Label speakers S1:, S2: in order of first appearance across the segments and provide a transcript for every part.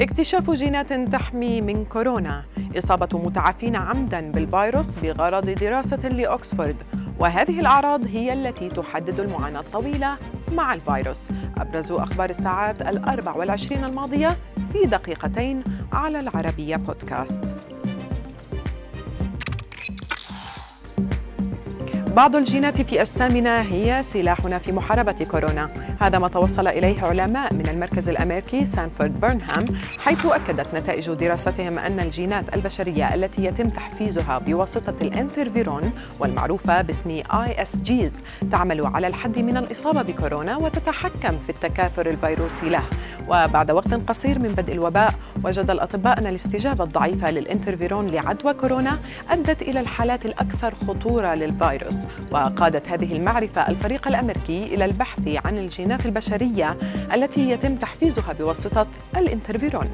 S1: اكتشاف جينات تحمي من كورونا. إصابة متعافين عمدا بالفيروس بغرض دراسة لأكسفورد. وهذه الأعراض هي التي تحدد المعاناة الطويلة مع الفيروس. أبرز أخبار الساعات الأربع والعشرين الماضية في دقيقتين على العربية بودكاست. بعض الجينات في أجسامنا هي سلاحنا في محاربة كورونا. هذا ما توصل إليه علماء من المركز الأمريكي سانفورد برنهام حيث أكدت نتائج دراستهم أن الجينات البشرية التي يتم تحفيزها بواسطة الانترفيرون والمعروفة باسم جيز تعمل على الحد من الإصابة بكورونا وتتحكم في التكاثر الفيروسي له. وبعد وقت قصير من بدء الوباء وجد الأطباء أن الاستجابة الضعيفة للانترفيرون لعدوى كورونا أدت إلى الحالات الأكثر خطورة للفيروس. وقادت هذه المعرفة الفريق الأمريكي إلى البحث عن الجينات البشرية التي يتم تحفيزها بواسطة الانترفيرون.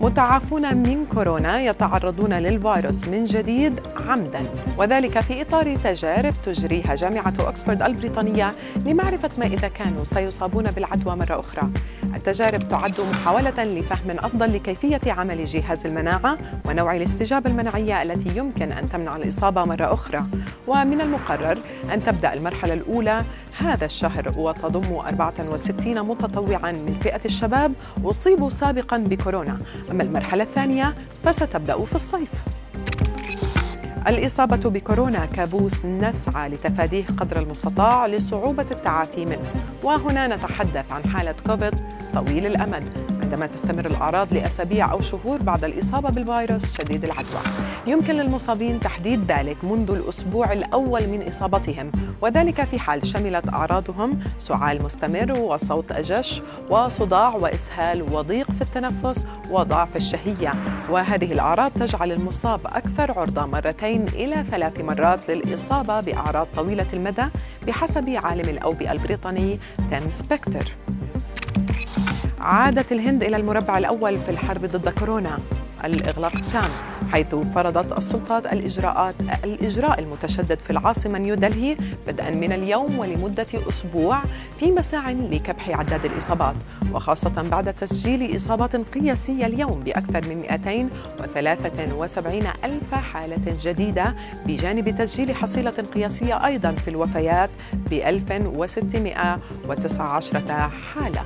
S1: متعافون من كورونا يتعرضون للفيروس من جديد عمدا. وذلك في إطار تجارب تجريها جامعة اوكسفورد البريطانية لمعرفة ما إذا كانوا سيصابون بالعدوى مرة أخرى. التجارب تعد محاولة لفهم أفضل لكيفية عمل جهاز المناعة ونوع الاستجابة المناعية التي يمكن أن تمنع الإصابة مرة أخرى. ومن المقرر أن تبدأ المرحلة الأولى هذا الشهر وتضم 64 متطوعا من فئة الشباب أصيبوا سابقا بكورونا. أما المرحلة الثانية فستبدأ في الصيف. الإصابة بكورونا كابوس نسعى لتفاديه قدر المستطاع لصعوبة التعافي منه. وهنا نتحدث عن حالة كوفيد طويل الأمد. عندما تستمر الأعراض لأسابيع أو شهور بعد الإصابة بالفيروس شديد العدوى. يمكن للمصابين تحديد ذلك منذ الأسبوع الأول من إصابتهم وذلك في حال شملت أعراضهم سعال مستمر وصوت أجش وصداع وإسهال وضيق في التنفس وضعف الشهية. وهذه الأعراض تجعل المصاب أكثر عرضة مرتين إلى ثلاث مرات للإصابة بأعراض طويلة المدى بحسب عالم الأوبئة البريطاني تيم سبكتر عادت الهند إلى المربع الأول في الحرب ضد كورونا. الإغلاق التام حيث فرضت السلطات الإجراءات الإجراء المتشدد في العاصمة نيودلهي بدءا من اليوم ولمدة أسبوع في مساع لكبح عداد الإصابات وخاصة بعد تسجيل إصابات قياسية اليوم بأكثر من 273 ألف حالة جديدة بجانب تسجيل حصيلة قياسية أيضا في الوفيات ب 1619 حالة.